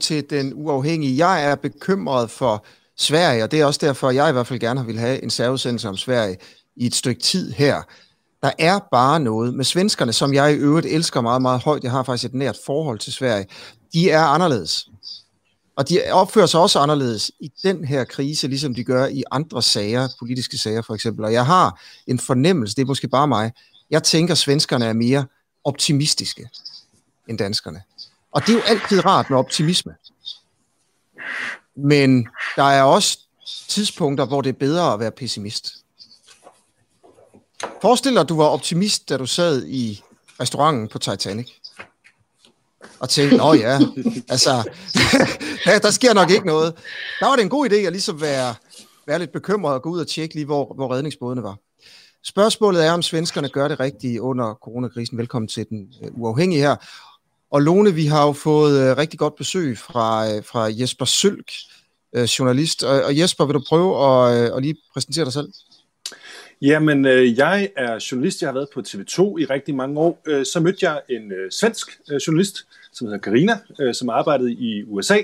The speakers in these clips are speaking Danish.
til den uafhængige. Jeg er bekymret for Sverige, og det er også derfor, jeg i hvert fald gerne vil have en særudsendelse om Sverige i et stykke tid her. Der er bare noget med svenskerne, som jeg i øvrigt elsker meget, meget højt. Jeg har faktisk et nært forhold til Sverige. De er anderledes. Og de opfører sig også anderledes i den her krise, ligesom de gør i andre sager, politiske sager for eksempel. Og jeg har en fornemmelse, det er måske bare mig, jeg tænker, at svenskerne er mere optimistiske end danskerne. Og det er jo altid rart med optimisme. Men der er også tidspunkter, hvor det er bedre at være pessimist. Forestil dig, at du var optimist, da du sad i restauranten på Titanic. Og tænkte, åh ja, altså, ja, der sker nok ikke noget. Der var det en god idé at ligesom være, være lidt bekymret og gå ud og tjekke lige, hvor, hvor redningsbådene var. Spørgsmålet er, om svenskerne gør det rigtige under coronakrisen. Velkommen til den uh, uafhængige her. Og Lone, vi har jo fået øh, rigtig godt besøg fra, øh, fra Jesper Sølk, øh, journalist. Og, og Jesper, vil du prøve at, uh, at lige præsentere dig selv? Jamen, øh, jeg er journalist. Jeg har været på TV2 i rigtig mange år. Øh, så mødte jeg en øh, svensk øh, journalist, som hedder Karina, øh, som arbejdede i USA.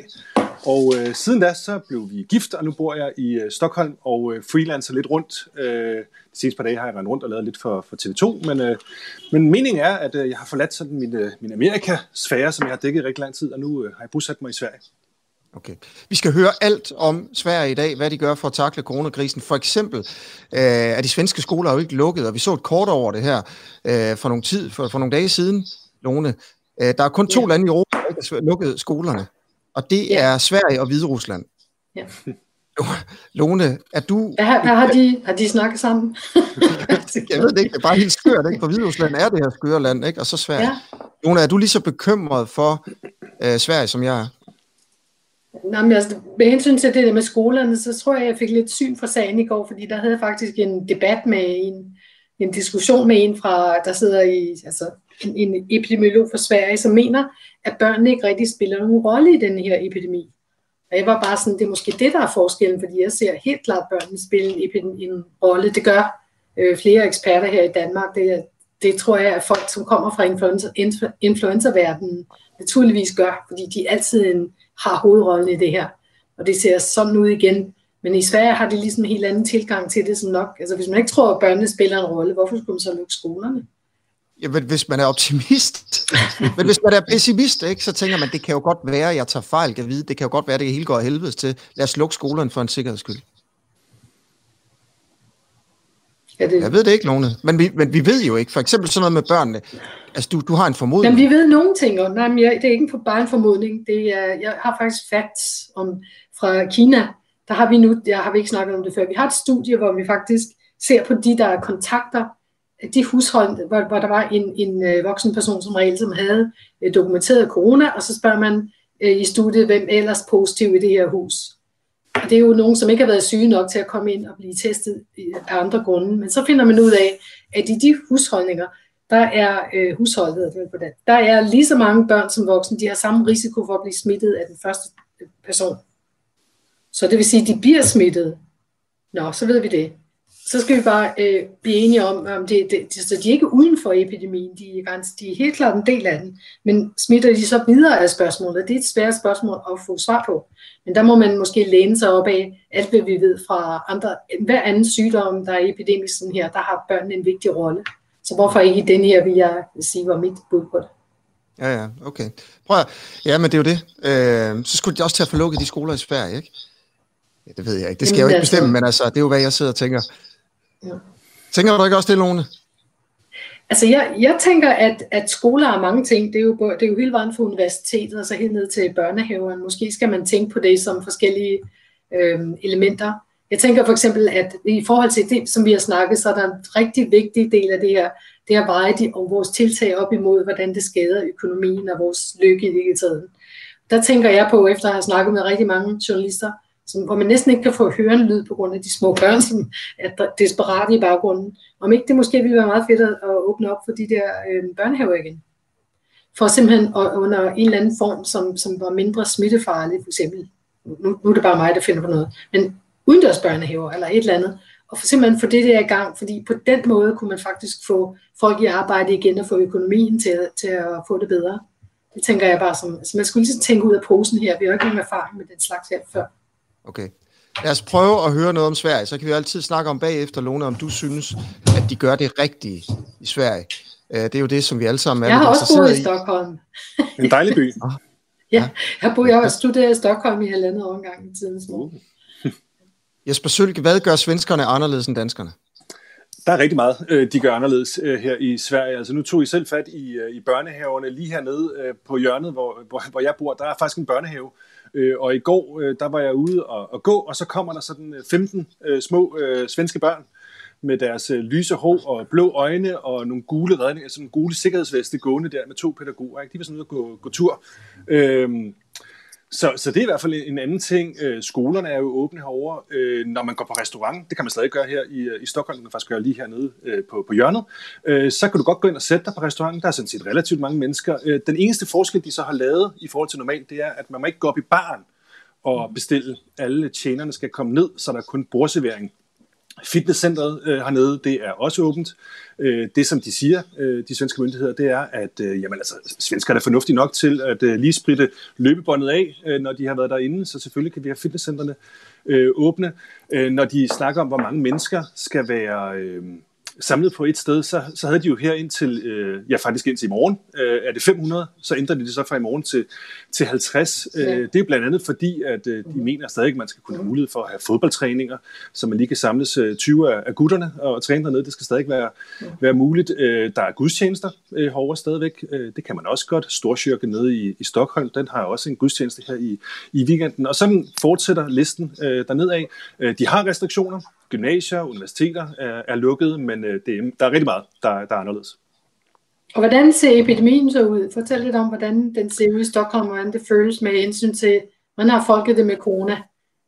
Og øh, siden da, så blev vi gift, og nu bor jeg i øh, Stockholm og øh, freelancer lidt rundt. Øh, de sidste par dage har jeg rendt rundt og lavet lidt for, for TV2, men, øh, men meningen er, at øh, jeg har forladt sådan min, øh, min Amerika-sfære, som jeg har dækket i rigtig lang tid, og nu øh, har jeg bosat mig i Sverige. Okay. Vi skal høre alt om Sverige i dag, hvad de gør for at takle coronakrisen. For eksempel øh, er de svenske skoler jo ikke lukket, og vi så et kort over det her øh, for, nogle tid, for, for nogle dage siden, Lone. Øh, der er kun to ja. lande i Europa, der ikke har lukket skolerne, og det ja. er Sverige og Hvide Rusland. Ja. Lone, er du... Hvad har, hvad har, de, har de snakket sammen? jeg ved det ikke, det er bare helt skørt, ikke? For Hvide Rusland er det her skøre land, ikke? Og så Sverige. Ja. Lone, er du lige så bekymret for øh, Sverige, som jeg er? Nå, men altså, med hensyn til det der med skolerne, så tror jeg, jeg fik lidt syn for sagen i går, fordi der havde jeg faktisk en debat med en, en diskussion med en fra, der sidder i, altså en, en epidemiolog fra Sverige, som mener, at børnene ikke rigtig spiller nogen rolle i den her epidemi. Og jeg var bare sådan, det er måske det, der er forskellen, fordi jeg ser helt klart børnene spille en, en rolle. Det gør øh, flere eksperter her i Danmark. Det, det tror jeg, at folk, som kommer fra influenza, influenza-verdenen, naturligvis gør, fordi de altid en, har hovedrollen i det her. Og det ser sådan ud igen. Men i Sverige har de ligesom en helt anden tilgang til det, som nok, altså hvis man ikke tror, at børnene spiller en rolle, hvorfor skulle man så lukke skolerne? Ja, men hvis man er optimist, men hvis man er pessimist, ikke, så tænker man, det kan jo godt være, jeg tager fejl, kan vide, det kan jo godt være, det hele går helvedes til. Lad os lukke skolerne for en sikkerheds skyld. Ja, det... Jeg ved det ikke, Lone. Men vi, men vi ved jo ikke. For eksempel sådan noget med børnene. Altså, du, du har en formodning. Jamen, vi ved nogle ting. Og, nej, men jeg, det er ikke bare en formodning. Det er, jeg har faktisk facts om, fra Kina. Der har vi nu, der har vi ikke snakket om det før. Vi har et studie, hvor vi faktisk ser på de, der kontakter de hushold, hvor, hvor der var en, en øh, voksen person som regel, som havde øh, dokumenteret corona, og så spørger man øh, i studiet, hvem ellers positiv i det her hus. Og det er jo nogen, som ikke har været syge nok til at komme ind og blive testet øh, af andre grunde. Men så finder man ud af, at i de husholdninger, der er øh, husholdet, der er lige så mange børn som voksne, de har samme risiko for at blive smittet af den første person. Så det vil sige, at de bliver smittet. Nå, så ved vi det så skal vi bare øh, blive enige om, om det, det, det, så de er ikke uden for epidemien, de er, de er helt klart en del af den, men smitter de så videre af spørgsmålet? Det er et svært spørgsmål at få svar på. Men der må man måske læne sig op af alt, hvad vi ved fra andre, hver anden sygdom, der er epidemisk sådan her, der har børnene en vigtig rolle. Så hvorfor ikke den her, vil jeg sige, var mit bud på det. Ja, ja, okay. Prøv at, ja, men det er jo det. Øh, så skulle de også til at få lukket de skoler i Sverige, ikke? Ja, det ved jeg ikke. Det skal Jamen, jeg jo ikke bestemme, men altså, det er jo, hvad jeg sidder og tænker. Ja. Tænker du ikke også det, Lone? Altså, jeg, jeg tænker, at, at skoler er mange ting. Det er, jo, det er jo hele vejen fra universitetet og så helt ned til børnehaveren. Måske skal man tænke på det som forskellige øh, elementer. Jeg tænker for eksempel, at i forhold til det, som vi har snakket, så er der en rigtig vigtig del af det her, det er at veje de, og vores tiltag op imod, hvordan det skader økonomien og vores lykke i det. Der tænker jeg på, efter at have snakket med rigtig mange journalister, som, hvor man næsten ikke kan få høre en lyd på grund af de små børn, som er desperate i baggrunden. Om ikke det måske ville være meget fedt at, åbne op for de der øh, børnehaver igen. For simpelthen at, under en eller anden form, som, som var mindre smittefarlig, for eksempel. Nu, nu er det bare mig, der finder på noget. Men udendørs børnehaver eller et eller andet. Og for simpelthen få det der i gang, fordi på den måde kunne man faktisk få folk i arbejde igen og få økonomien til, til at få det bedre. Det tænker jeg bare som, så man skulle lige tænke ud af posen her. Vi har jo ikke nogen erfaring med den slags her før. Okay. Lad os prøve at høre noget om Sverige, så kan vi altid snakke om bagefter, Lone, om du synes, at de gør det rigtige i Sverige. Øh, det er jo det, som vi alle sammen er Jeg har også boet i, i Stockholm. En dejlig by. ja, jeg boede, jeg har studeret i Stockholm i halvandet år engang i tidens morgen. Uh. Jesper Sølke, hvad gør svenskerne anderledes end danskerne? Der er rigtig meget, øh, de gør anderledes øh, her i Sverige. Altså nu tog I selv fat i, i børnehaverne lige hernede på hjørnet, hvor, hvor, hvor jeg bor. Der er faktisk en børnehave, Øh, og i går øh, der var jeg ude og, og gå, og så kommer der sådan øh, 15 øh, små svenske børn med deres lyse hår og blå øjne og nogle gule redninger, sådan nogle gule sikkerhedsveste gående der med to pædagoger. Ikke? De var sådan ude at gå, gå tur. Øh, så, så det er i hvert fald en anden ting. Øh, skolerne er jo åbne herovre. Øh, når man går på restaurant, det kan man stadig gøre her i, øh, i Stockholm, man kan faktisk gøre lige hernede øh, på, på hjørnet, øh, så kan du godt gå ind og sætte dig på restauranten. Der er sådan set relativt mange mennesker. Øh, den eneste forskel, de så har lavet i forhold til normalt, det er, at man må ikke gå op i baren og bestille. Alle tjenerne skal komme ned, så der er kun bordservering. Fitnesscenteret øh, hernede, det er også åbent. Øh, det, som de siger, øh, de svenske myndigheder, det er, at øh, jamen, altså, svensker er fornuftige nok til at øh, lige spritte løbebåndet af, øh, når de har været derinde, så selvfølgelig kan vi have fitnesscentrene øh, åbne. Øh, når de snakker om, hvor mange mennesker skal være... Øh, samlet på et sted, så, så havde de jo her indtil, øh, ja faktisk indtil i morgen, øh, er det 500, så ændrer de det så fra i morgen til, til 50. Øh, ja. Øh, det er blandt andet fordi, at øh, de mener stadig, at man skal kunne have mulighed for at have fodboldtræninger, så man lige kan samles øh, 20 af, af gutterne og træne dernede. Det skal stadig være, være muligt. Øh, der er gudstjenester øh, herovre stadigvæk. Øh, det kan man også godt. Storkirke nede i, i Stockholm, den har også en gudstjeneste her i, i weekenden. Og sådan fortsætter listen øh, dernede af. Øh, de har restriktioner gymnasier, universiteter er, er lukket, men øh, det, der er rigtig meget, der, der er anderledes. Og hvordan ser epidemien så ud? Fortæl lidt om, hvordan den ser ud i Stockholm, og hvordan det føles med hensyn til, hvordan har folket det med corona?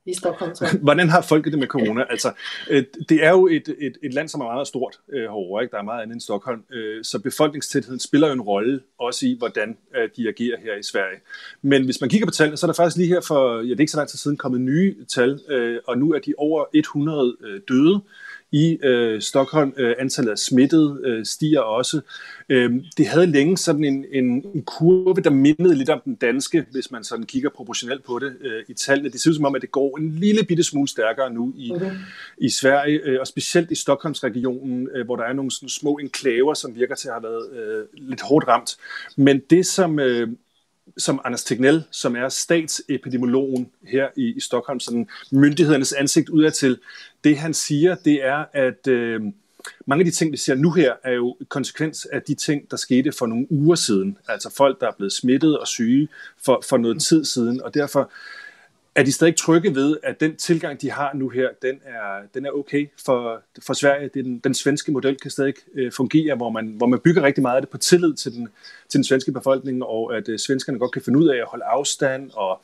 I Stockholm. Så. Hvordan har folket det med corona? Altså, øh, det er jo et, et, et land, som er meget stort øh, herovre. Ikke? Der er meget andet end Stockholm. Øh, så befolkningstætheden spiller jo en rolle også i, hvordan øh, de agerer her i Sverige. Men hvis man kigger på tallene, så er der faktisk lige her for, ja, det er ikke så lang tid siden, kommet nye tal, øh, og nu er de over 100 øh, døde i øh, Stockholm. Øh, antallet af smittede øh, stiger også. Øh, det havde længe sådan en, en, en kurve, der mindede lidt om den danske, hvis man sådan kigger proportionelt på det øh, i tallene. Det ser ud som om, at det går en lille bitte smule stærkere nu i, okay. i Sverige, øh, og specielt i Stockholmsregionen, øh, hvor der er nogle sådan små enklaver, som virker til at have været øh, lidt hårdt ramt. Men det, som... Øh, som Anders Tegnell, som er statsepidemiologen her i, i Stockholm, sådan myndighedernes ansigt udadtil, det han siger, det er, at øh, mange af de ting, vi ser nu her, er jo konsekvens af de ting, der skete for nogle uger siden. Altså folk, der er blevet smittet og syge for, for noget tid siden, og derfor er de stadig trygge ved, at den tilgang, de har nu her, den er, den er okay for, for Sverige. Den, den svenske model kan stadig øh, fungere, hvor man, hvor man bygger rigtig meget af det på tillid til den, til den svenske befolkning, og at øh, svenskerne godt kan finde ud af at holde afstand og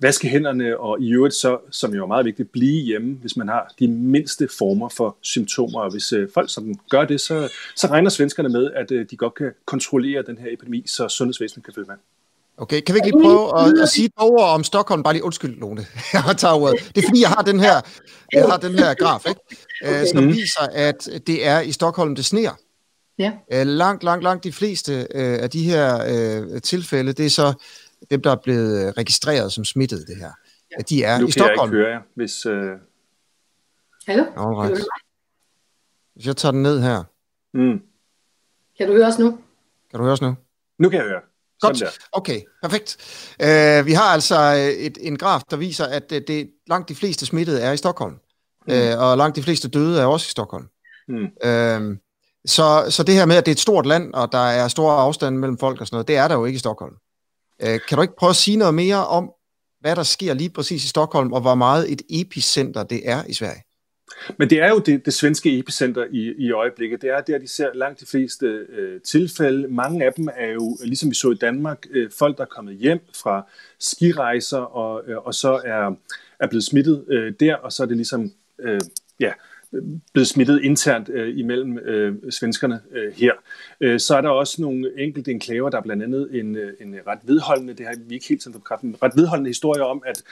vaske hænderne, og i øvrigt så, som jo er meget vigtigt, blive hjemme, hvis man har de mindste former for symptomer. Og hvis øh, folk sådan gør det, så, så regner svenskerne med, at øh, de godt kan kontrollere den her epidemi, så sundhedsvæsenet kan følge med. Okay, kan vi ikke lige prøve at, at sige ord om Stockholm? Bare lige undskyld, Lone. Jeg tager ordet. Det er fordi, jeg har den her, jeg har den her graf, ikke? Okay. som mm. viser, at det er i Stockholm, det sneer. Ja. Langt, langt, langt de fleste øh, af de her øh, tilfælde, det er så dem, der er blevet registreret som smittet, det her. Ja. De er nu i Stockholm. Nu kan jeg ikke høre hvis... Øh... Hallo? Alright. Hvis jeg tager den ned her. Mm. Kan du høre os nu? Kan du høre os nu? Nu kan jeg høre. Godt. Okay, perfekt. Uh, vi har altså øh, et, en graf, der viser, at det, det langt de fleste smittede er i Stockholm. Mm. Uh, og langt de fleste døde er også i Stockholm. Mm. Uh, så, så det her med, at det er et stort land, og der er store afstande mellem folk og sådan noget, det er der jo ikke i Stockholm. Uh, kan du ikke prøve at sige noget mere om, hvad der sker lige præcis i Stockholm, og hvor meget et epicenter det er i Sverige? Men det er jo det, det svenske epicenter i, i øjeblikket. Det er der, de ser langt de fleste øh, tilfælde. Mange af dem er jo, ligesom vi så i Danmark, øh, folk, der er kommet hjem fra skirejser og, øh, og så er, er blevet smittet øh, der, og så er det ligesom, øh, ja, blevet smittet internt øh, imellem øh, svenskerne øh, her. Øh, så er der også nogle enkelte enklaver, der er blandt andet en, øh, en ret vedholdende, det har vi ikke helt sendt på en ret vedholdende historie om, at,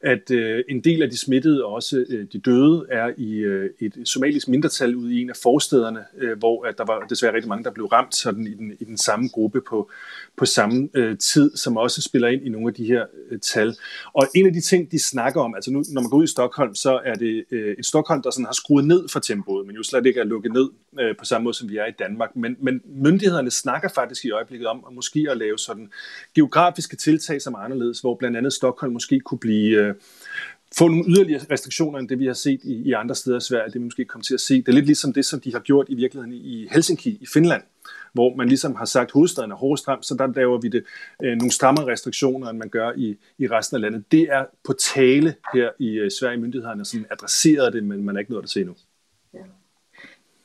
at øh, en del af de smittede, og også øh, de døde, er i øh, et somalisk mindretal ude i en af forstederne, øh, hvor at der var desværre rigtig mange, der blev ramt sådan i, den, i den samme gruppe på, på samme øh, tid, som også spiller ind i nogle af de her øh, tal. Og en af de ting, de snakker om, altså nu, når man går ud i Stockholm, så er det øh, et Stockholm, der sådan har skruet ned for tempoet, men jo slet ikke er lukket ned øh, på samme måde, som vi er i Danmark. Men, men myndighederne snakker faktisk i øjeblikket om at måske at lave sådan geografiske tiltag, som er anderledes, hvor blandt andet Stockholm måske kunne blive... Øh, få nogle yderligere restriktioner end det, vi har set i, i andre steder i Sverige. Det vi måske kommer til at se. Det er lidt ligesom det, som de har gjort i virkeligheden i Helsinki i Finland, hvor man ligesom har sagt, at hovedstaden er hårdest så der laver vi det øh, nogle strammere restriktioner, end man gør i, i resten af landet. Det er på tale her i øh, Sverige. Myndighederne sådan adresseret det, men man er ikke nået at se endnu. Ja.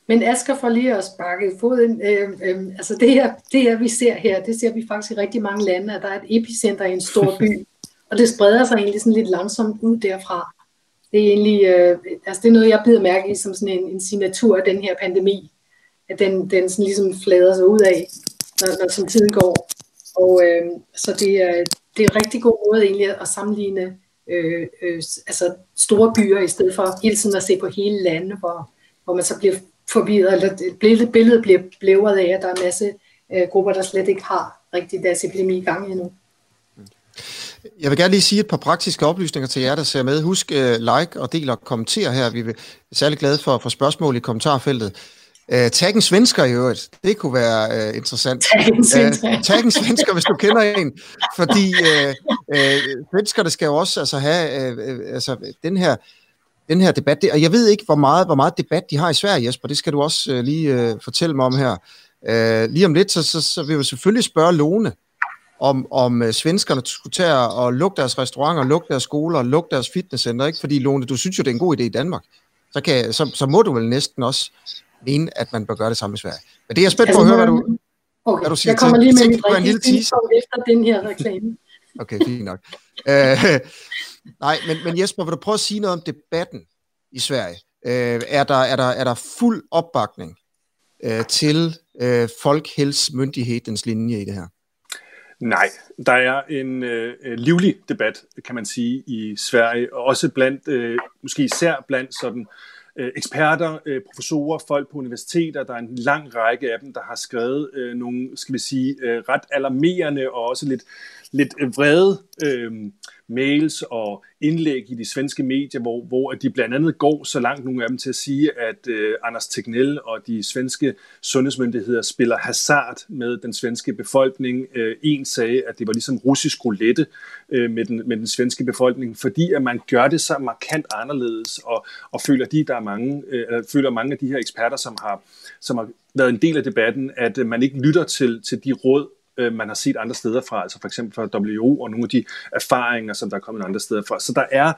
Men Asger får lige at sparke foden. Øh, øh, altså det her, det her, vi ser her, det ser vi faktisk i rigtig mange lande, at der er et epicenter i en stor by, og det spreder sig egentlig sådan lidt langsomt ud derfra. Det er egentlig, øh, altså det er noget, jeg bider mærke i som sådan en, en signatur af den her pandemi at den, den sådan ligesom flader sig ud af, når, når som tiden går. Og øh, så det er, det er en rigtig god måde egentlig at sammenligne øh, øh, altså store byer, i stedet for hele tiden at se på hele landet, hvor, hvor man så bliver forvirret, eller billedet, billedet bliver blævret af, at der er en masse øh, grupper, der slet ikke har rigtig deres epidemi i gang endnu. Jeg vil gerne lige sige et par praktiske oplysninger til jer, der ser med. Husk uh, like og del og kommenter her. Vi er særlig glade for, for spørgsmål i kommentarfeltet. Uh, tag en svensker i øvrigt. Det kunne være uh, interessant. Tag en svensker. hvis du kender en. Fordi uh, uh, svenskerne skal jo også altså, have uh, altså, den her den her debat. Det, og jeg ved ikke, hvor meget, hvor meget debat de har i Sverige, Jesper. Det skal du også uh, lige uh, fortælle mig om her. Uh, lige om lidt, så, så, så vil vi selvfølgelig spørge Lone, om, om uh, svenskerne skulle tage og lukke deres restauranter, lukke deres skoler, lukke deres fitnesscenter. Ikke? Fordi Lone, du synes jo, det er en god idé i Danmark. Så, kan, så, så må du vel næsten også mene, at man bør gøre det samme i Sverige. Men det er jeg spændt altså, på at høre, hvad du, okay. hvad du siger Jeg kommer lige med mit rigtige efter den her reklame. Okay, fint nok. uh, nej, men, men Jesper, vil du prøve at sige noget om debatten i Sverige? Uh, er, der, er, der, er der fuld opbakning uh, til uh, Folkhälsmyndighedens linje i det her? Nej, der er en øh, livlig debat, kan man sige, i Sverige, og også blandt, øh, måske især blandt sådan øh, Øh, eksperter, øh, professorer, folk på universiteter. Der er en lang række af dem, der har skrevet øh, nogle, skal vi sige, øh, ret alarmerende og også lidt, lidt vrede øh, mails og indlæg i de svenske medier, hvor, hvor de blandt andet går så langt nogle af dem til at sige, at øh, Anders Tegnell og de svenske sundhedsmyndigheder spiller hasard med den svenske befolkning. Øh, en sagde, at det var ligesom russisk roulette øh, med, den, med den svenske befolkning, fordi at man gør det så markant anderledes, og, og føler, de, der er mange, øh, føler mange af de her eksperter, som har, som har været en del af debatten, at øh, man ikke lytter til, til de råd, øh, man har set andre steder fra, altså for eksempel fra WHO og nogle af de erfaringer, som der er kommet andre steder fra. Så der er,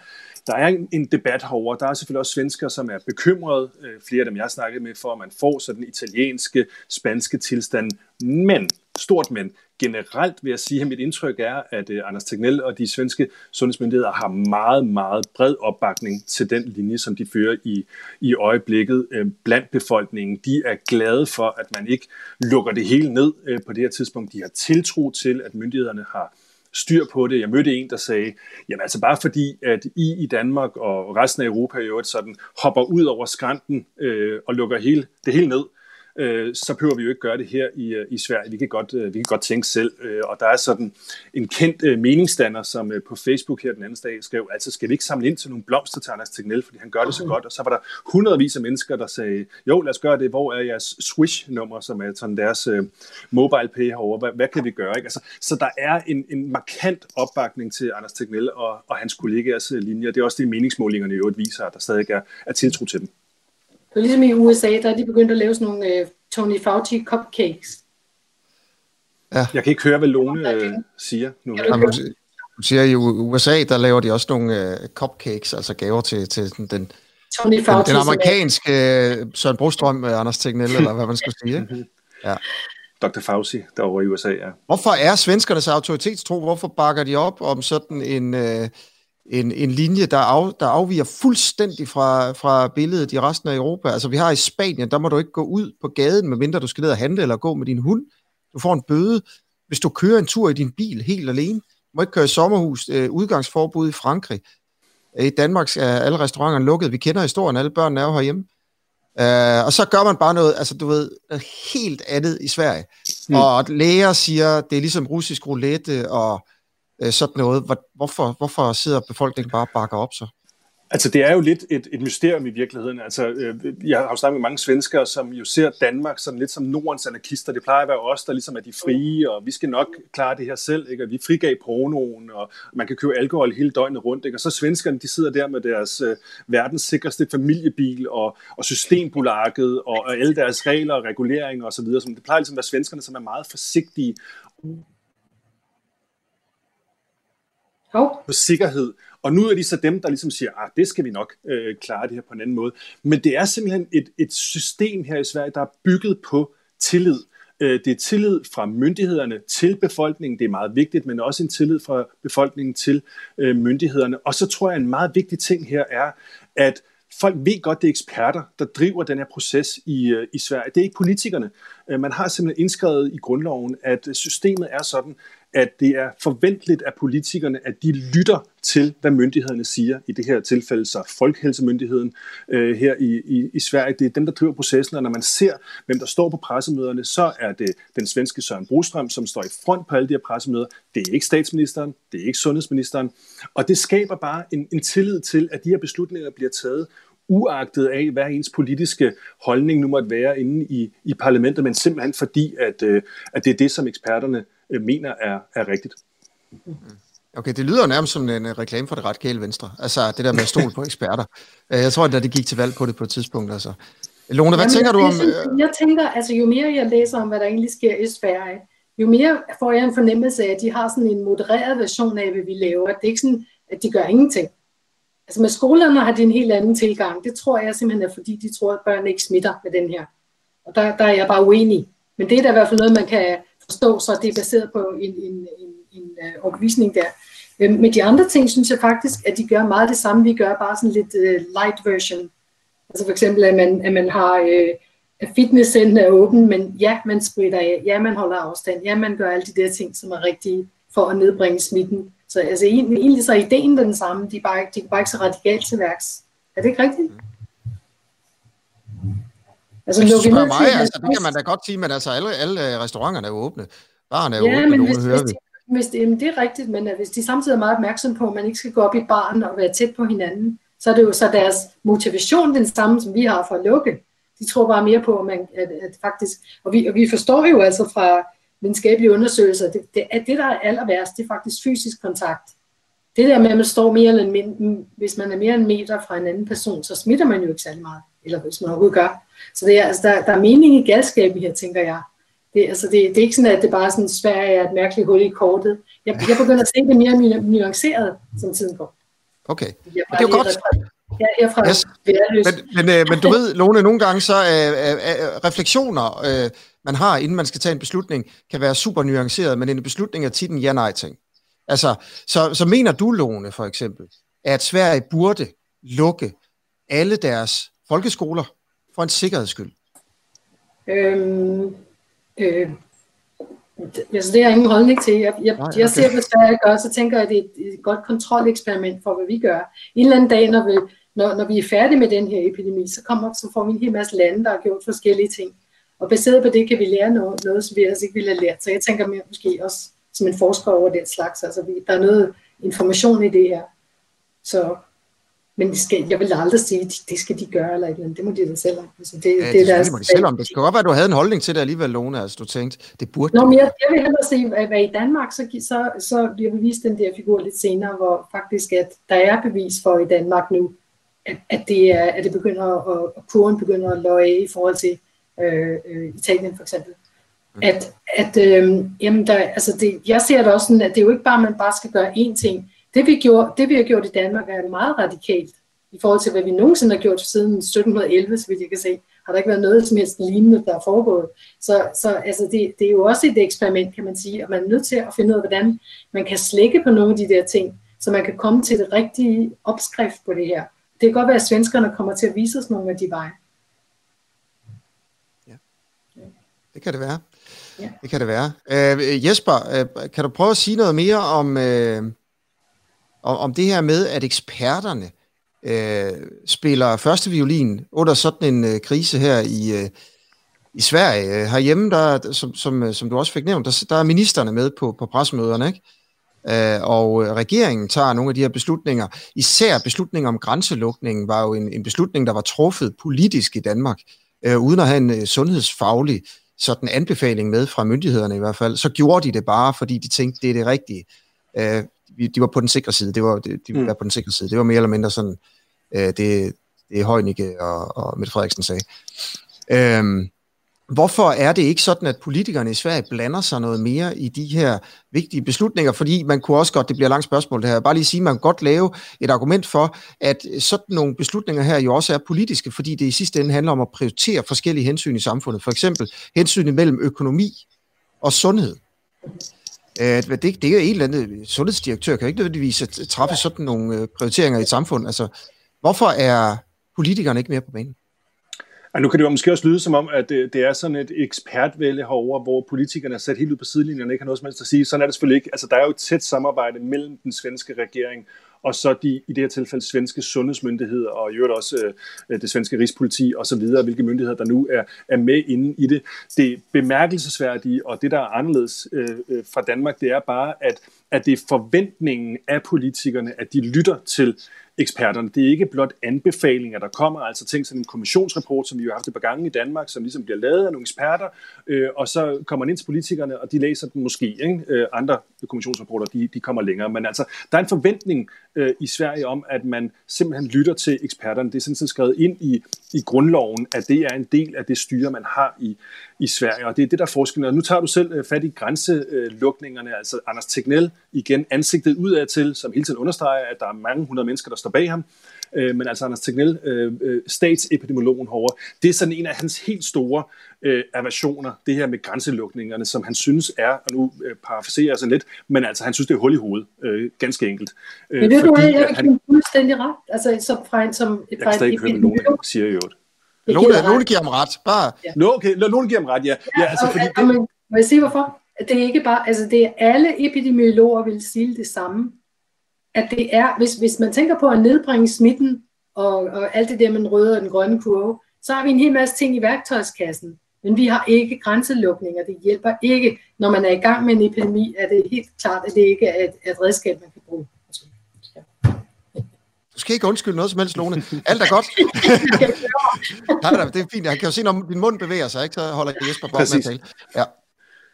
der er en debat herover. Der er selvfølgelig også svensker, som er bekymrede, øh, flere af dem jeg har snakket med, for at man får sådan italienske, spanske tilstand. Men, stort men, generelt vil jeg sige, at mit indtryk er, at øh, Anders Tegnell og de svenske sundhedsmyndigheder har meget, meget bred opbakning til den linje, som de fører i, i øjeblikket øh, blandt befolkningen. De er glade for, at man ikke lukker det hele ned øh, på det her tidspunkt. De har tiltro til, at myndighederne har styr på det. Jeg mødte en, der sagde, jamen altså bare fordi, at I i Danmark og resten af Europa i øvrigt sådan hopper ud over skrænten øh, og lukker hele, det hele ned, øh, så behøver vi jo ikke gøre det her i, øh, i Sverige. Vi kan, godt, øh, vi kan godt tænke selv. Øh, og der er sådan en kendt øh, meningsstander, som øh, på Facebook her den anden dag skrev, altså skal vi ikke samle ind til nogle blomster til Anders Tegnell, fordi han gør det så godt. Og så var der hundredvis af mennesker, der sagde, jo lad os gøre det, hvor er jeres Swish-nummer, som er sådan deres øh, mobile pay herovre, hvad, hvad kan vi gøre? Ikke? Altså, så der er en, en markant opbakning til Anders Tegnell og, og hans kollegaers øh, linjer. Det er også det, meningsmålingerne i øvrigt viser, at der stadig er, er tiltro til dem. Det er ligesom i USA, der er de begyndt at lave sådan nogle uh, Tony Fauci cupcakes. Ja. Jeg kan ikke høre, hvad Lone uh, siger nu. Ja, du siger, i USA, der laver de også nogle uh, cupcakes, altså gaver til, til den, den, Tony Fauci, den, den amerikanske uh, Søren Brostrøm, uh, Anders Tegnell, eller hvad man skulle sige. Ja. Dr. Fauci derovre i USA, ja. Hvorfor er svenskernes autoritetstro, hvorfor bakker de op om sådan en, uh, en, en linje, der, af, der afviger fuldstændig fra, fra billedet i resten af Europa. Altså vi har i Spanien, der må du ikke gå ud på gaden, medmindre du skal ned og handle eller gå med din hund. Du får en bøde, hvis du kører en tur i din bil helt alene. Du må ikke køre i sommerhus. Øh, udgangsforbud i Frankrig. I Danmark er alle restauranterne lukket. Vi kender historien, alle børnene er jo herhjemme. Uh, og så gør man bare noget, altså du ved, helt andet i Sverige. Mm. Og læger siger, det er ligesom russisk roulette og uh, sådan noget. Hvorfor, hvorfor sidder befolkningen bare og bakker op så? Altså, det er jo lidt et, et mysterium i virkeligheden. Altså, øh, jeg har jo snakket med mange svenskere, som jo ser Danmark sådan lidt som Nordens anarkister. Det plejer at være os, der ligesom er de frie, og vi skal nok klare det her selv. Ikke? Og vi frigav pornoen, og man kan købe alkohol hele døgnet rundt. Ikke? Og så svenskerne, de sidder der med deres øh, verdens sikreste familiebil, og, og systembolaget, og, og alle deres regler og reguleringer osv. Det plejer ligesom at være svenskerne, som er meget forsigtige på sikkerhed. Og nu er de så dem, der ligesom siger, at ah, det skal vi nok øh, klare det her på en anden måde. Men det er simpelthen et, et system her i Sverige, der er bygget på tillid. Øh, det er tillid fra myndighederne til befolkningen, det er meget vigtigt, men også en tillid fra befolkningen til øh, myndighederne. Og så tror jeg, en meget vigtig ting her er, at folk ved godt, det er eksperter, der driver den her proces i, øh, i Sverige. Det er ikke politikerne. Øh, man har simpelthen indskrevet i grundloven, at systemet er sådan, at det er forventeligt af politikerne, at de lytter til, hvad myndighederne siger. I det her tilfælde så Folkehelsemyndigheden øh, her i, i, i Sverige. Det er dem, der driver processen, og når man ser, hvem der står på pressemøderne, så er det den svenske Søren Brostrøm, som står i front på alle de her pressemøder. Det er ikke statsministeren, det er ikke sundhedsministeren. Og det skaber bare en, en tillid til, at de her beslutninger bliver taget uagtet af, hvad ens politiske holdning nu måtte være inde i, i parlamentet, men simpelthen fordi, at, øh, at det er det, som eksperterne øh, mener er, er rigtigt. Mm. Okay, det lyder nærmest som en reklame for det radikale venstre. Altså det der med at stole på eksperter. Øh, jeg tror, at det gik til valg på det på et tidspunkt. Altså. Lone, hvad Jamen, tænker du om... Synes, jeg tænker, altså jo mere jeg læser om, hvad der egentlig sker i Sverige, jo mere får jeg en fornemmelse af, at de har sådan en modereret version af, hvad vi laver. Det er ikke sådan, at de gør ingenting. Altså med skolerne har de en helt anden tilgang. Det tror jeg simpelthen er, fordi de tror, at børn ikke smitter med den her. Og der, der er jeg bare uenig. Men det er da i hvert fald noget, man kan forstå, så det er baseret på en, en, en, en uh, overbevisning der. Øhm, uh, med de andre ting, synes jeg faktisk, at de gør meget det samme. Vi gør bare sådan lidt uh, light version. Altså for eksempel, at man, at man har... Uh, at fitnesscenteren er åben, men ja, man spritter af, ja, man holder afstand, ja, man gør alle de der ting, som er rigtige for at nedbringe smitten. Så altså, egentlig så er ideen den samme, de er bare, de er bare ikke så radikalt til værks. Er det ikke rigtigt? Mm. Altså, lukke ned mig, til, altså, det kan man da godt sige, men altså, alle, alle restauranterne er åbne. Baren er ja, åbne, men hvis, hører hvis, de, hvis det, jamen, det er rigtigt, men hvis de samtidig er meget opmærksom på, at man ikke skal gå op i baren og være tæt på hinanden, så er det jo så deres motivation den samme, som vi har for at lukke. De tror bare mere på, at, man, at, at faktisk, og vi, og vi forstår jo altså fra videnskabelige undersøgelser, det, det, at det, der er aller værst, det er faktisk fysisk kontakt. Det der med, at man står mere eller mindre, hvis man er mere end en meter fra en anden person, så smitter man jo ikke særlig meget, eller hvis man overhovedet gør. Så det er, altså, der, der er mening i galskaben her, tænker jeg. Det, altså, det, det er ikke sådan, at det bare sådan, Sverige er et mærkeligt hul i kortet. Jeg, jeg begynder at se det mere nuanceret, som tiden går. Okay, det er jo godt. Ja, herfra yes. men, men, øh, men du ved, Lone, nogle gange så øh, øh, øh, refleksioner, øh, man har, inden man skal tage en beslutning, kan være super nuanceret, men en beslutning er tit en ja-nej-ting. Altså, så, så mener du, Lone, for eksempel, at Sverige burde lukke alle deres folkeskoler for en sikkerheds skyld? Øhm, øh, altså det har jeg ingen holdning til. Jeg, jeg, Nej, okay. jeg ser, hvad Sverige gør, så tænker jeg, at det er et, et godt kontroleksperiment for, hvad vi gør. En eller anden dag, når vi, når, når vi er færdige med den her epidemi, så, kommer, så får vi en hel masse lande, der har gjort forskellige ting. Og baseret på det kan vi lære noget, noget som vi ellers ikke ville have lært. Så jeg tænker mere måske også som en forsker over den slags. Altså, vi, der er noget information i det her. Så men det skal, jeg vil aldrig sige, at det skal de gøre, eller et eller andet. Det må de da selv om. Altså, det, ja, det, det, deres, må de selv om. Det skal godt være, at du havde en holdning til det alligevel, Lone. Altså, du tænkte, det burde Nå, men jeg, jeg vil hellere se, at, at i Danmark, så, så, så bliver vist den der figur lidt senere, hvor faktisk, at der er bevis for i Danmark nu, at, at, det, er, at det begynder at, at kurven begynder at løje i forhold til øh, øh, Italien for eksempel. Mm. At, at øh, jamen der, altså det, jeg ser det også sådan, at det er jo ikke bare, at man bare skal gøre én ting. Det vi, gjorde, det vi har gjort i Danmark er meget radikalt i forhold til, hvad vi nogensinde har gjort siden 1711, så vidt jeg kan se. Har der ikke været noget som helst lignende, der er foregået. Så, så altså det, det er jo også et eksperiment, kan man sige, og man er nødt til at finde ud af, hvordan man kan slække på nogle af de der ting, så man kan komme til det rigtige opskrift på det her. Det kan godt være, at svenskerne kommer til at vise os nogle af de veje. Ja, det kan det være. Ja. Det kan det være. Uh, Jesper, uh, kan du prøve at sige noget mere om, uh, om, om det her med, at eksperterne øh, spiller første violin under sådan en øh, krise her i, øh, i Sverige. Øh, herhjemme, der, som, som, øh, som du også fik nævnt, der, der er ministerne med på, på pressemøderne, ikke? Uh, og regeringen tager nogle af de her beslutninger. Især beslutningen om grænselukningen var jo en, en beslutning, der var truffet politisk i Danmark, øh, uden at have en sundhedsfaglig sådan anbefaling med fra myndighederne i hvert fald. Så gjorde de det bare, fordi de tænkte, det er det rigtige. Øh, de var på den sikre side. Det var, de, de mm. var på den sikre side. Det var mere eller mindre sådan, uh, det, det Højnike og, og Mette Frederiksen sagde. Uh, Hvorfor er det ikke sådan, at politikerne i Sverige blander sig noget mere i de her vigtige beslutninger? Fordi man kunne også godt, det bliver et langt spørgsmål det her, bare lige sige, at man kan godt lave et argument for, at sådan nogle beslutninger her jo også er politiske, fordi det i sidste ende handler om at prioritere forskellige hensyn i samfundet. For eksempel hensyn mellem økonomi og sundhed. Det, det er en eller anden sundhedsdirektør, kan ikke nødvendigvis træffe sådan nogle øh, prioriteringer i et samfund. Altså, hvorfor er politikerne ikke mere på banen? Ja, nu kan det jo måske også lyde som om, at det, det er sådan et ekspertvælde herover, hvor politikerne er sat helt ud på sidelinjen og ikke har noget som helst at sige. Sådan er det selvfølgelig ikke. Altså, der er jo et tæt samarbejde mellem den svenske regering og så de, i det her tilfælde, svenske sundhedsmyndigheder, og i øvrigt også øh, det svenske rigspoliti og så videre, hvilke myndigheder, der nu er, er med inde i det. Det bemærkelsesværdige, og det, der er anderledes øh, øh, fra Danmark, det er bare, at, at det er forventningen af politikerne, at de lytter til eksperterne. Det er ikke blot anbefalinger, der kommer, altså ting som en kommissionsrapport, som vi jo har haft et par gange i Danmark, som ligesom bliver lavet af nogle eksperter, øh, og så kommer man ind til politikerne, og de læser den måske. Ikke? Øh, andre kommissionsrapporter, de, de kommer længere. Men altså, der er en forventning øh, i Sverige om, at man simpelthen lytter til eksperterne. Det er sådan set skrevet ind i, i grundloven, at det er en del af det styre, man har i, i Sverige, og det er det, der er forskellen. Og nu tager du selv øh, fat i grænselukningerne, altså Anders Tegnell igen ansigtet udadtil, som hele tiden understreger, at der er mange hundrede mennesker, der står bag ham. Øh, men altså Anders Tegnell, øh, øh, statsepidemiologen herovre, det er sådan en af hans helt store øh, aversioner, det her med grænselukningerne, som han synes er, og nu øh, parafraserer jeg sådan lidt, men altså han synes, det er hul i hovedet, øh, ganske enkelt. Øh, men det er jeg ikke fuldstændig ret, altså som fra en som... Jeg kan stadig ikke høre, nogen siger i øvrigt. Nogle, giver ham ret, bare... Ja. Nå, okay, nogen giver ham ret, ja. ja, ja altså, fordi det... men, må jeg sige hvorfor? Det er ikke bare, altså det er alle epidemiologer vil sige det samme at det er, hvis, hvis man tænker på at nedbringe smitten, og, og alt det der med den røde og den grønne kurve, så har vi en hel masse ting i værktøjskassen. Men vi har ikke grænselukninger. Det hjælper ikke. Når man er i gang med en epidemi, er det helt klart, at det ikke er et, et redskab, man kan bruge. Du skal ikke undskylde noget som helst, Lone. Alt er godt. Nej, det er fint. Jeg kan jo se, når din mund bevæger sig, ikke? så holder Jesper bare med at tale. Ja.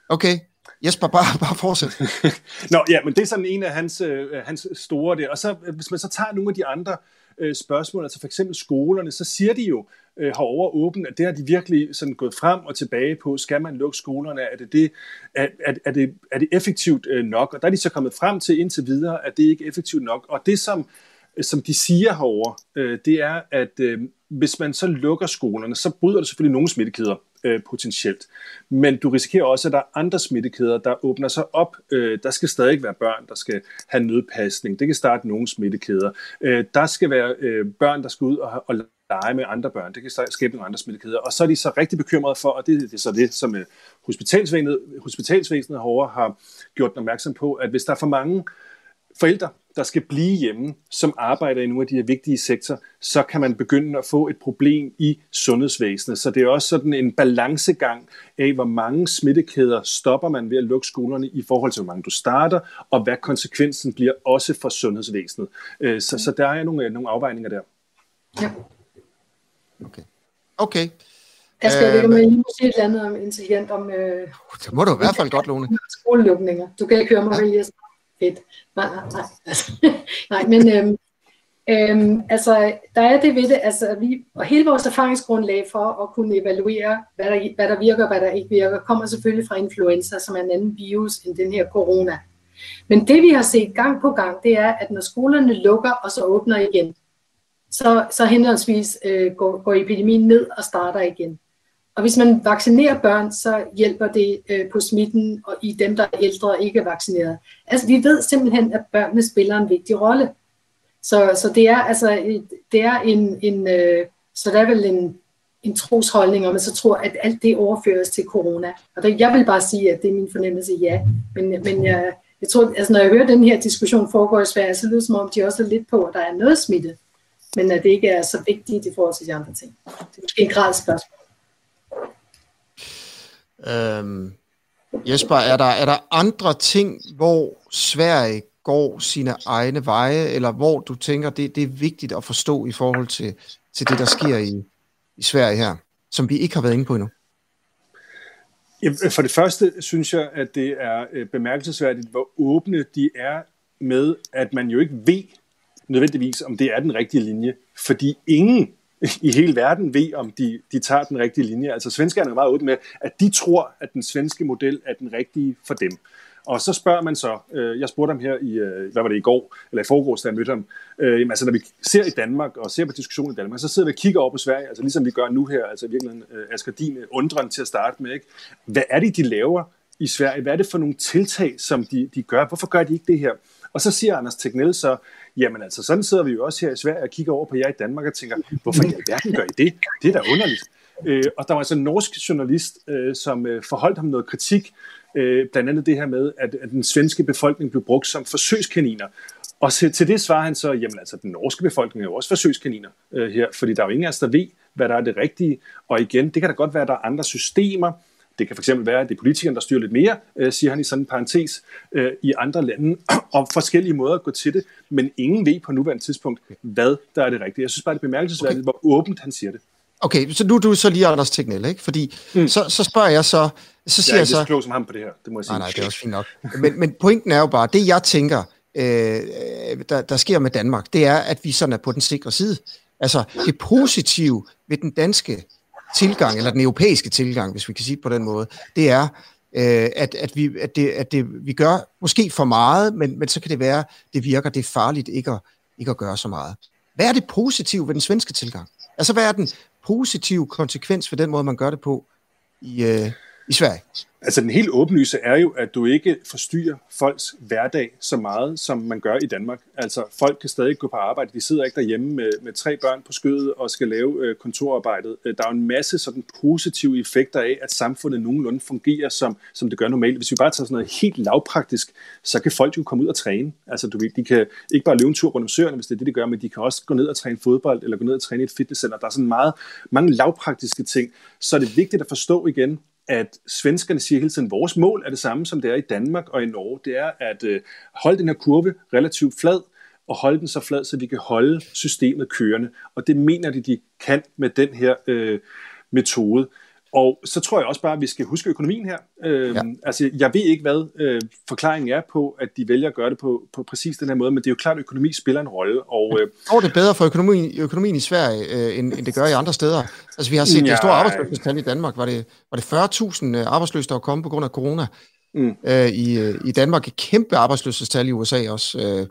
Okay. Jesper, bare, bare fortsæt. Nå, ja, men det er sådan en af hans, øh, hans store der. Og så, øh, hvis man så tager nogle af de andre øh, spørgsmål, altså for eksempel skolerne, så siger de jo øh, herovre åbent, at det har de virkelig sådan gået frem og tilbage på. Skal man lukke skolerne? Er det, det, er, er, er det, er det effektivt øh, nok? Og der er de så kommet frem til indtil videre, at det ikke er effektivt nok. Og det, som, øh, som de siger herovre, øh, det er, at øh, hvis man så lukker skolerne, så bryder det selvfølgelig nogle smittekæder øh, potentielt. Men du risikerer også, at der er andre smittekæder, der åbner sig op. Øh, der skal stadig være børn, der skal have nødpasning. Det kan starte nogle smittekæder. Øh, der skal være øh, børn, der skal ud og, og lege med andre børn. Det kan skabe nogle andre smittekæder. Og så er de så rigtig bekymrede for, og det, det er så det, som øh, hospitalsvæsenet, hospitalsvæsenet herovre har gjort opmærksom på, at hvis der er for mange forældre, der skal blive hjemme, som arbejder i nogle af de her vigtige sektorer, så kan man begynde at få et problem i sundhedsvæsenet. Så det er også sådan en balancegang af, hvor mange smittekæder stopper man ved at lukke skolerne i forhold til, hvor mange du starter, og hvad konsekvensen bliver også for sundhedsvæsenet. Øh, så, så der er nogle, nogle afvejninger der. Ja. Okay. Okay. Jeg skal ikke med lige sige et eller andet om intelligent om... Øh, det må du i hvert fald godt, Lone. Skolelukninger. Du kan ikke høre mig, ja. Fedt. Nej, nej, nej. Altså, nej men øhm, øhm, altså, der er det ved det, altså, vi, og hele vores erfaringsgrundlag for at kunne evaluere, hvad der, hvad der virker og hvad der ikke virker, kommer selvfølgelig fra influenza, som er en anden virus end den her corona. Men det vi har set gang på gang, det er, at når skolerne lukker og så åbner igen, så, så henholdsvis øh, går, går epidemien ned og starter igen. Og hvis man vaccinerer børn, så hjælper det øh, på smitten og i dem, der er ældre og ikke er vaccineret. Altså, vi ved simpelthen, at børnene spiller en vigtig rolle. Så, så det er altså det er en, en øh, så der er vel en, en trosholdning om, at så tror, at alt det overføres til corona. Og der, jeg vil bare sige, at det er min fornemmelse, ja. Men, men jeg, jeg tror, altså når jeg hører den her diskussion foregå i Sverige, så lyder det som om, de også er lidt på, at der er noget smitte, men at det ikke er så vigtigt i forhold til de andre ting. Det er en grad spørgsmål. Øhm, Jesper, er der, er der andre ting, hvor Sverige går sine egne veje, eller hvor du tænker, det, det er vigtigt at forstå i forhold til, til det, der sker i, i Sverige her, som vi ikke har været inde på endnu? For det første synes jeg, at det er øh, bemærkelsesværdigt, hvor åbne de er med, at man jo ikke ved nødvendigvis, om det er den rigtige linje. Fordi ingen i hele verden ved, om de, de tager den rigtige linje. Altså svenskerne er meget åbne med, at de tror, at den svenske model er den rigtige for dem. Og så spørger man så, øh, jeg spurgte ham her i, øh, hvad var det i går, eller i forgårs, da jeg mødte ham, øh, jamen, altså når vi ser i Danmark, og ser på diskussionen i Danmark, så sidder vi og kigger over på Sverige, altså ligesom vi gør nu her, altså virkelig øh, Asger Din øh, undren til at starte med, ikke? Hvad er det, de laver i Sverige? Hvad er det for nogle tiltag, som de, de gør? Hvorfor gør de ikke det her? Og så siger Anders Tegnell så, jamen altså, sådan sidder vi jo også her i Sverige og kigger over på jer i Danmark og tænker, hvorfor i alverden gør I det? Det er da underligt. Øh, og der var altså en norsk journalist, øh, som øh, forholdt ham noget kritik, øh, blandt andet det her med, at, at den svenske befolkning blev brugt som forsøgskaniner. Og til, til det svarer han så, jamen altså, den norske befolkning er jo også forsøgskaniner øh, her, fordi der er jo ingen af os, der ved, hvad der er det rigtige. Og igen, det kan da godt være, at der er andre systemer, det kan fx være, at det er politikerne, der styrer lidt mere, øh, siger han i sådan en parentes, øh, i andre lande, og forskellige måder at gå til det, men ingen ved på nuværende tidspunkt, hvad der er det rigtige. Jeg synes bare, det er bemærkelsesværdigt, okay. hvor åbent han siger det. Okay, så nu er du så lige Anders Tegnell, ikke? Fordi mm. så, så spørger jeg så... så siger jeg er ikke så, klog som ham på det her, det må jeg sige. Nej, nej, det er også fint nok. men, men pointen er jo bare, det jeg tænker, øh, der, der sker med Danmark, det er, at vi sådan er på den sikre side. Altså, det positive ved den danske tilgang, eller den europæiske tilgang, hvis vi kan sige det på den måde, det er, øh, at, at, vi, at, det, at det, vi gør måske for meget, men, men så kan det være, det virker, det er farligt ikke at, ikke at gøre så meget. Hvad er det positive ved den svenske tilgang? Altså, hvad er den positive konsekvens ved den måde, man gør det på i, øh, i Sverige? Altså den helt åbenlyse er jo, at du ikke forstyrrer folks hverdag så meget, som man gør i Danmark. Altså folk kan stadig gå på arbejde, de sidder ikke derhjemme med, med tre børn på skødet og skal lave øh, kontorarbejdet. Øh, der er jo en masse sådan positive effekter af, at samfundet nogenlunde fungerer, som, som det gør normalt. Hvis vi bare tager sådan noget helt lavpraktisk, så kan folk jo komme ud og træne. Altså du de kan ikke bare løbe en tur rundt om søerne, hvis det er det, de gør, men de kan også gå ned og træne fodbold, eller gå ned og træne i et fitnesscenter. Der er sådan meget, mange lavpraktiske ting. Så er det vigtigt at forstå igen, at svenskerne siger hele tiden, at vores mål er det samme, som det er i Danmark og i Norge. Det er at øh, holde den her kurve relativt flad, og holde den så flad, så vi kan holde systemet kørende. Og det mener de, de kan med den her øh, metode. Og så tror jeg også bare, at vi skal huske økonomien her. Øh, ja. Altså, jeg ved ikke, hvad øh, forklaringen er på, at de vælger at gøre det på, på præcis den her måde, men det er jo klart, at økonomi spiller en rolle. Og, øh, Går det bedre for økonomien, økonomien i Sverige, øh, end, end det gør i andre steder? Altså, vi har set ja, det store arbejdsløshedstal i Danmark. Var det, var det 40.000 øh, arbejdsløse, der var kommet på grund af corona? Mm. Øh, i, øh, I Danmark et kæmpe arbejdsløshedstal i USA også. Øh,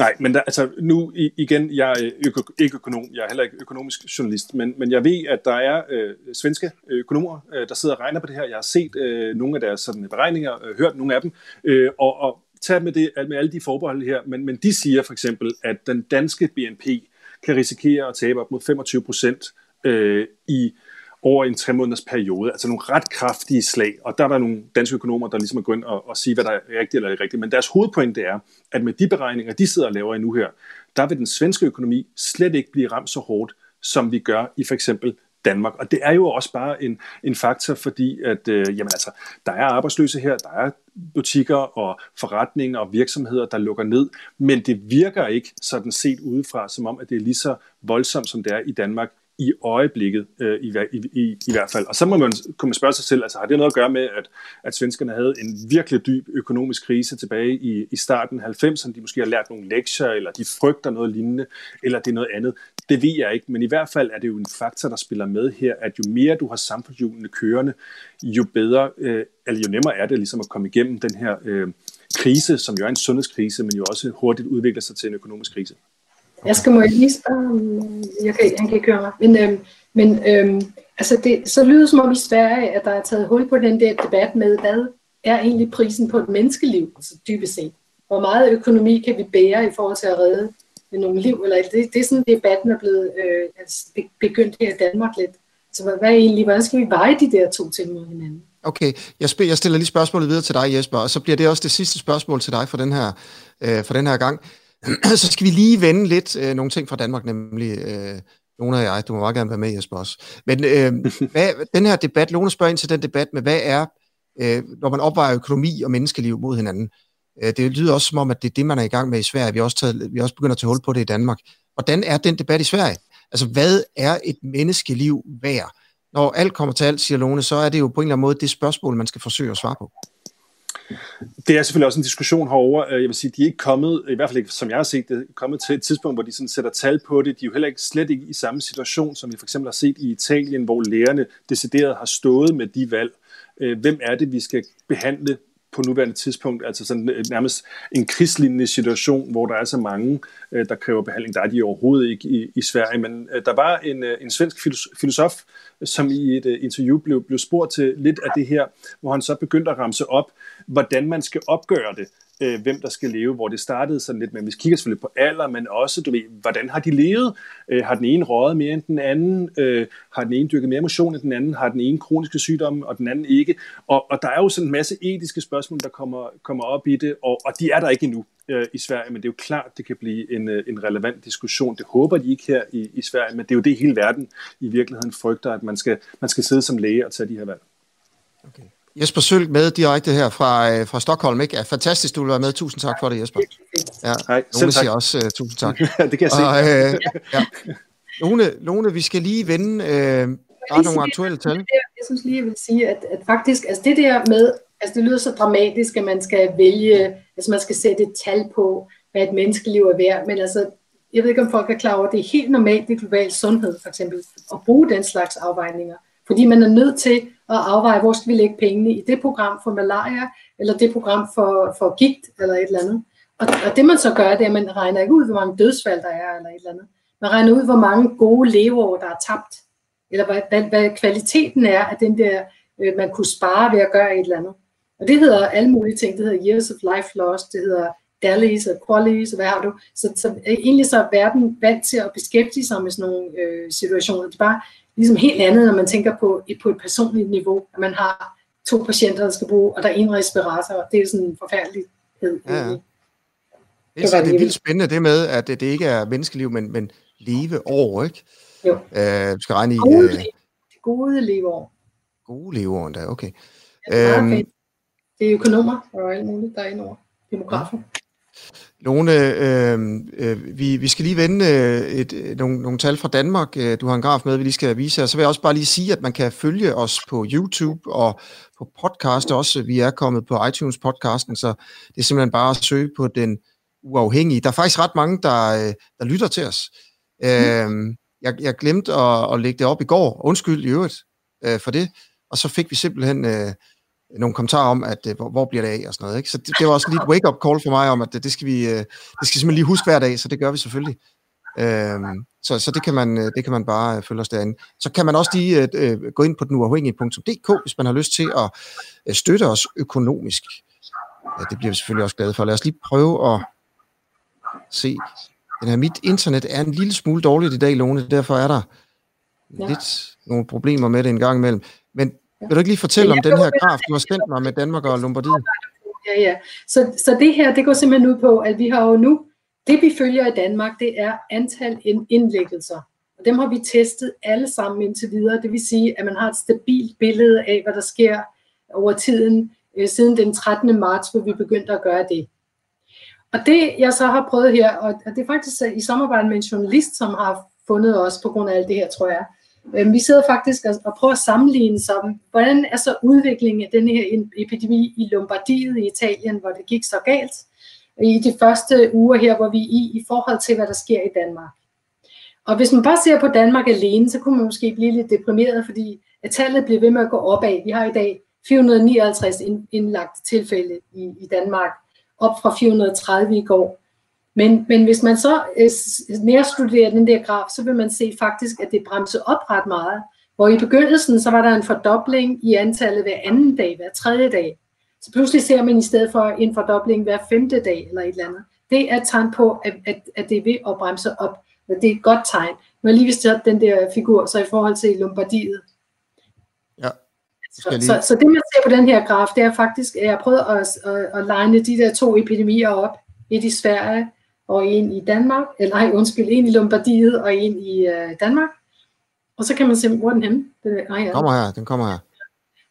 Nej, men der, altså nu igen, jeg er øko, ikke økonom, jeg er heller ikke økonomisk journalist, men, men jeg ved, at der er øh, svenske økonomer, øh, der sidder og regner på det her. Jeg har set øh, nogle af deres sådan, beregninger, øh, hørt nogle af dem, øh, og, og tag med, det, med alle de forbehold her, men, men de siger for eksempel, at den danske BNP kan risikere at tabe op mod 25 procent øh, i over en tre måneders periode. Altså nogle ret kraftige slag. Og der er der nogle danske økonomer, der ligesom er gået ind og, og sige, hvad der er rigtigt eller ikke rigtigt. Men deres hovedpointe er, at med de beregninger, de sidder og laver nu her, der vil den svenske økonomi slet ikke blive ramt så hårdt, som vi gør i for eksempel Danmark. Og det er jo også bare en, en faktor, fordi at, øh, jamen altså, der er arbejdsløse her, der er butikker og forretninger og virksomheder, der lukker ned, men det virker ikke sådan set udefra, som om, at det er lige så voldsomt, som det er i Danmark i øjeblikket øh, i, i, i, i hvert fald. Og så må man, kunne man spørge sig selv, altså har det noget at gøre med, at, at svenskerne havde en virkelig dyb økonomisk krise tilbage i, i starten af 90'erne, de måske har lært nogle lektier, eller de frygter noget lignende, eller det er noget andet. Det ved jeg ikke, men i hvert fald er det jo en faktor, der spiller med her, at jo mere du har samfundshjulene kørende, jo bedre, øh, eller jo nemmere er det ligesom at komme igennem den her øh, krise, som jo er en sundhedskrise, men jo også hurtigt udvikler sig til en økonomisk krise. Jeg skal må jeg lige spørge, øh, jeg kan, han kan ikke høre mig, men øhm, Men øhm, altså det, så lyder det som om i Sverige, at der er taget hul på den der debat med, hvad er egentlig prisen på et menneskeliv, altså dybest set. Hvor meget økonomi kan vi bære i forhold til at redde nogle liv? Eller det, det er sådan, debatten er blevet øh, altså begyndt her i Danmark lidt. Så hvad, hvad er egentlig, hvordan skal vi veje de der to ting mod hinanden? Okay, jeg, spil, jeg stiller lige spørgsmålet videre til dig, Jesper, og så bliver det også det sidste spørgsmål til dig for den her, øh, for den her gang. så skal vi lige vende lidt øh, nogle ting fra Danmark, nemlig øh, Lone og jeg. Du må meget gerne være med, Jesper, også. Men øh, hvad, den her debat, Lone spørger ind til den debat med, hvad er, øh, når man opvejer økonomi og menneskeliv mod hinanden. Øh, det lyder også som om, at det er det, man er i gang med i Sverige. Vi har også, taget, vi har også begyndt at tage hul på det i Danmark. Hvordan er den debat i Sverige? Altså, hvad er et menneskeliv værd? Når alt kommer til alt, siger Lone, så er det jo på en eller anden måde det spørgsmål, man skal forsøge at svare på. Det er selvfølgelig også en diskussion herover. Øh, jeg vil sige, de er ikke kommet, i hvert fald ikke som jeg har set det, kommet til et tidspunkt, hvor de sådan sætter tal på det. De er jo heller ikke slet ikke i samme situation, som vi for eksempel har set i Italien, hvor lærerne decideret har stået med de valg. Øh, hvem er det, vi skal behandle på nuværende tidspunkt, altså sådan øh, nærmest en krigslignende situation, hvor der er så mange, der kræver behandling. Der er de overhovedet ikke i, i Sverige, men der var en, en svensk filosof, som i et interview blev, blev spurgt til lidt af det her, hvor han så begyndte at ramse op, hvordan man skal opgøre det øh, hvem der skal leve, hvor det startede sådan lidt, men vi kigger selvfølgelig på alder, men også, du ved, hvordan har de levet? Øh, har den ene røget mere end den anden? Øh, har den ene dyrket mere motion end den anden? Har den ene kroniske sygdomme, og den anden ikke? Og, og der er jo sådan en masse etiske spørgsmål, der kommer, kommer op i det, og, og de er der ikke endnu øh, i Sverige, men det er jo klart, det kan blive en, øh, en relevant diskussion. Det håber de ikke her i, i Sverige, men det er jo det hele verden i virkeligheden frygter, at man skal, man skal sidde som læge og tage de her valg. Okay. Jesper Sølg med direkte her fra, øh, fra Stockholm. Ikke? Ja, fantastisk, du vil være med. Tusind tak for det, Jesper. Ja, Hej, Lone siger også uh, tusind tak. det kan jeg se. Og, uh, ja. Lone, Lone, vi skal lige vende uh, bare nogle aktuelle tal. Jeg synes lige, jeg vil sige, at, at faktisk, altså det der med, altså det lyder så dramatisk, at man skal vælge, altså man skal sætte et tal på, hvad et menneskeliv er værd, men altså, jeg ved ikke, om folk er klar over, at det er helt normalt i global sundhed, for eksempel, at bruge den slags afvejninger. Fordi man er nødt til at afveje, hvor skal vi lægge pengene i det program for malaria, eller det program for, for gigt, eller et eller andet. Og, og det man så gør, det er, at man regner ikke ud, hvor mange dødsfald der er, eller et eller andet. Man regner ud, hvor mange gode leveår, der er tabt. Eller hvad, hvad, hvad kvaliteten er af den der, øh, man kunne spare ved at gøre et eller andet. Og det hedder alle mulige ting. Det hedder years of life lost, det hedder Dallies og Qualies, og hvad har du? Så, så øh, egentlig så er verden vant til at beskæftige sig med sådan nogle øh, situationer. Det er bare ligesom helt andet, når man tænker på, på et personligt niveau, at man har to patienter, der skal bruge, og der er en respirator, det er sådan en forfærdelighed. Ja, ja. Det, er, det er vildt spændende det med, at det, det ikke er menneskeliv, men, men leve år, ikke? Jo. Øh, du skal regne i... Gode, øh, gode leveår. Gode leveår endda, okay. Ja, det, er øhm, det er økonomer og alt muligt, der er indover. Demografer. Ja. Lone, øh, øh, vi, vi skal lige vende øh, et, øh, nogle, nogle tal fra Danmark. Øh, du har en graf med, vi lige skal vise her. Så vil jeg også bare lige sige, at man kan følge os på YouTube og på podcast også. Vi er kommet på iTunes podcasten, så det er simpelthen bare at søge på den uafhængige. Der er faktisk ret mange, der, øh, der lytter til os. Mm. Øh, jeg, jeg glemte at, at lægge det op i går. Undskyld i øvrigt øh, for det. Og så fik vi simpelthen... Øh, nogle kommentarer om, at øh, hvor, hvor bliver det af og sådan noget. Ikke? Så det, det var også lige et wake-up call for mig om, at det, det, skal vi, øh, det skal simpelthen lige huske hver dag, så det gør vi selvfølgelig. Øhm, så, så det kan man øh, det kan man bare følge os derinde. Så kan man også lige øh, gå ind på den uafhængige.dk, hvis man har lyst til at øh, støtte os økonomisk. Ja, det bliver vi selvfølgelig også glade for. Lad os lige prøve at se. Den her, mit internet er en lille smule dårligt i dag, Lone, derfor er der ja. lidt nogle problemer med det en gang imellem. Men vil du ikke lige fortælle om den her graf, du har sendt mig med Danmark og Lombardiet? Ja, ja. Så, så det her, det går simpelthen ud på, at vi har jo nu, det vi følger i Danmark, det er antal indlæggelser. Og dem har vi testet alle sammen indtil videre. Det vil sige, at man har et stabilt billede af, hvad der sker over tiden, øh, siden den 13. marts, hvor vi begyndte at gøre det. Og det, jeg så har prøvet her, og det er faktisk i samarbejde med en journalist, som har fundet os på grund af alt det her, tror jeg, Øh, Øhm, vi sidder faktisk og prøver at sammenligne som, hvordan er så udviklingen af den her epidemi i Lombardiet i Italien, hvor det gik så galt, øh, i de første uger her, hvor vi er i, i forhold til, hvad der sker i Danmark. Og hvis man bare ser på Danmark alene, så kunne man måske blive lidt deprimeret, fordi at tallet bliver ved med at gå opad. Vi har i dag 459 indlagt tilfælde i, i Danmark, op fra 430 i går. Men, men hvis man så øh, nærstuderer den der graf, så vil man se faktisk, at det bremser op ret meget. Hvor i begyndelsen, så var der en fordobling i antallet hver anden dag, hver tredje dag. Så pludselig ser man i stedet for en fordobling hver femte dag eller et eller andet. Det er et tegn på, at, at, at det er ved at bremse op. Men det er et godt tegn. Nu har lige vist den der figur, så i forhold til Lombardiet. Ja. Så, lige... så, så det man ser på den her graf, det er faktisk, at jeg har prøvet at, at, at legne de der to epidemier op. Et i Sverige og en i Danmark, eller nej, undskyld, en i Lombardiet og en i uh, Danmark. Og så kan man se, hvor den henne? Den, nej, ja. kommer her, den kommer her.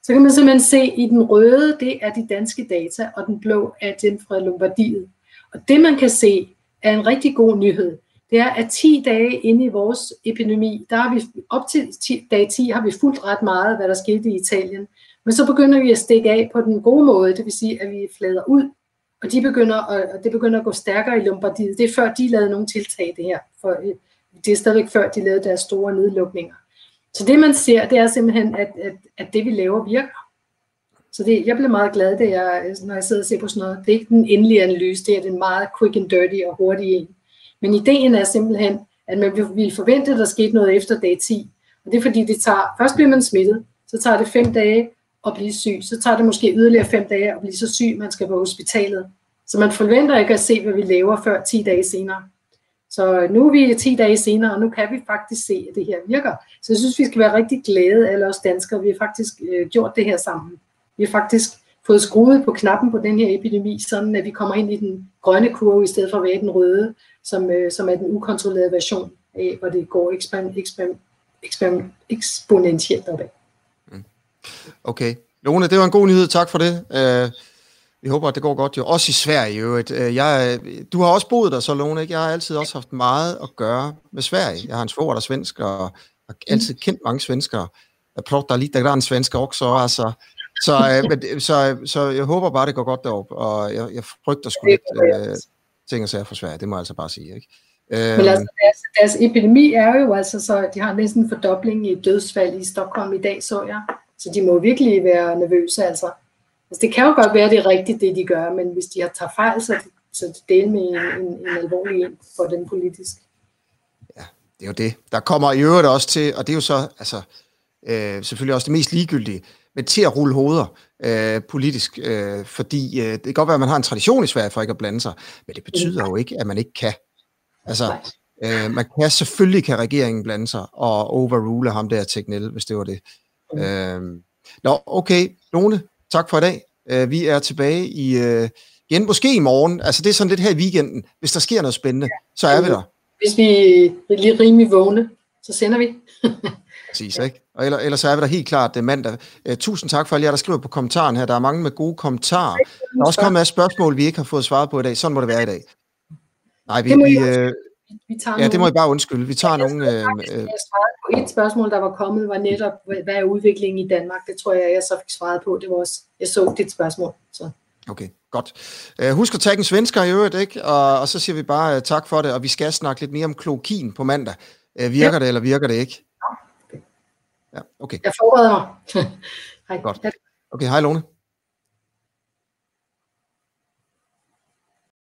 Så kan man simpelthen se, at i den røde, det er de danske data, og den blå er den fra Lombardiet. Og det man kan se, er en rigtig god nyhed. Det er, at 10 dage inde i vores epidemi, der har vi op til 10, dag 10 har vi fuldt ret meget, hvad der skete i Italien. Men så begynder vi at stikke af på den gode måde, det vil sige, at vi flader ud, og de begynder at, og det begynder at gå stærkere i Lombardiet. Det er før de lavede nogle tiltag det her. For øh, det er stadigvæk før de lavede deres store nedlukninger. Så det man ser, det er simpelthen, at, at, at det vi laver virker. Så det, jeg blev meget glad, det jeg, øh, når jeg sidder og ser på sådan noget. Det er ikke den endelige analyse, det er den meget quick and dirty og hurtige en. Men ideen er simpelthen, at man vil forvente, at der skete noget efter dag 10. Og det er fordi, det tager, først bliver man smittet, så tager det fem dage at blive syg. Så tager det måske yderligere fem dage at blive så syg, man skal på hospitalet. Så man forventer ikke at se, hvad vi laver før 10 dage senere. Så øh, nu er vi 10 dage senere, og nu kan vi faktisk se, at det her virker. Så jeg synes, vi skal være rigtig glade, alle os danskere. Vi har faktisk øh, gjort det her sammen. Vi har faktisk fået skruet på knappen på den her epidemi, sådan at vi kommer ind i den grønne kurve, i stedet for at være den røde, som, øh, som er den ukontrollerede version af, hvor det går eksper, eksper, eksper, eksponentielt opad. Okay. Lone, det var en god nyhed. Tak for det. Uh, vi håber, at det går godt jo. Også i Sverige jo. Uh, øh, jeg, du har også boet der så, Lone. Ikke? Jeg har altid også haft meget at gøre med Sverige. Jeg har en svoger, der er svensk, og har altid kendt mange svenskere. Jeg pratar lite grann svenska også, Altså, så, uh, men, så, så jeg håber bare, det går godt deroppe, og jeg, jeg frygter sgu lidt uh, ting og sager for Sverige. Det må jeg altså bare sige. Ikke? Men altså, deres, deres epidemi er jo altså så, de har næsten en fordobling i dødsfald i Stockholm i dag, så jeg. Så de må virkelig være nervøse, altså. altså det kan jo godt være, det er rigtigt, det de gør, men hvis de har taget fejl, så, så det er med en, en, en alvorlig en for den politisk. Ja, det er jo det. Der kommer i øvrigt også til, og det er jo så, altså, øh, selvfølgelig også det mest ligegyldige, men til at rulle hoveder øh, politisk, øh, fordi øh, det kan godt være, at man har en tradition i Sverige for ikke at blande sig, men det betyder jo ikke, at man ikke kan. Altså, øh, man kan selvfølgelig kan regeringen blande sig og overrule ham der Tegnell, hvis det var det. Mm. Øh, nå, okay, Lone, tak for i dag. Øh, vi er tilbage i øh, igen, måske i morgen. Altså, det er sådan lidt her i weekenden. Hvis der sker noget spændende, så er vi der. Hvis vi lige rimelig vågne, så sender vi. Præcis, ikke? Og ellers, ellers er vi der helt klart det mandag. Uh, tusind tak for alle jer, der skriver på kommentaren her. Der er mange med gode kommentarer. Der er også kommet af spørgsmål, vi ikke har fået svaret på i dag. Sådan må det være i dag. Nej, vi, vi, øh, vi tager ja, nogle... det må I bare undskylde. Vi tager ja, nogle... Øh, øh, på et spørgsmål, der var kommet, var netop, hvad er udviklingen i Danmark? Det tror jeg, jeg så fik svaret på. Det var også, jeg så dit spørgsmål. Så. Okay, godt. Uh, husk at tage en svensker i øvrigt, ikke? Og, og så siger vi bare uh, tak for det, og vi skal snakke lidt mere om klokin på mandag. Uh, virker ja. det, eller virker det ikke? Ja, okay. Jeg forbereder mig. hej. Godt. Okay, hej Lone.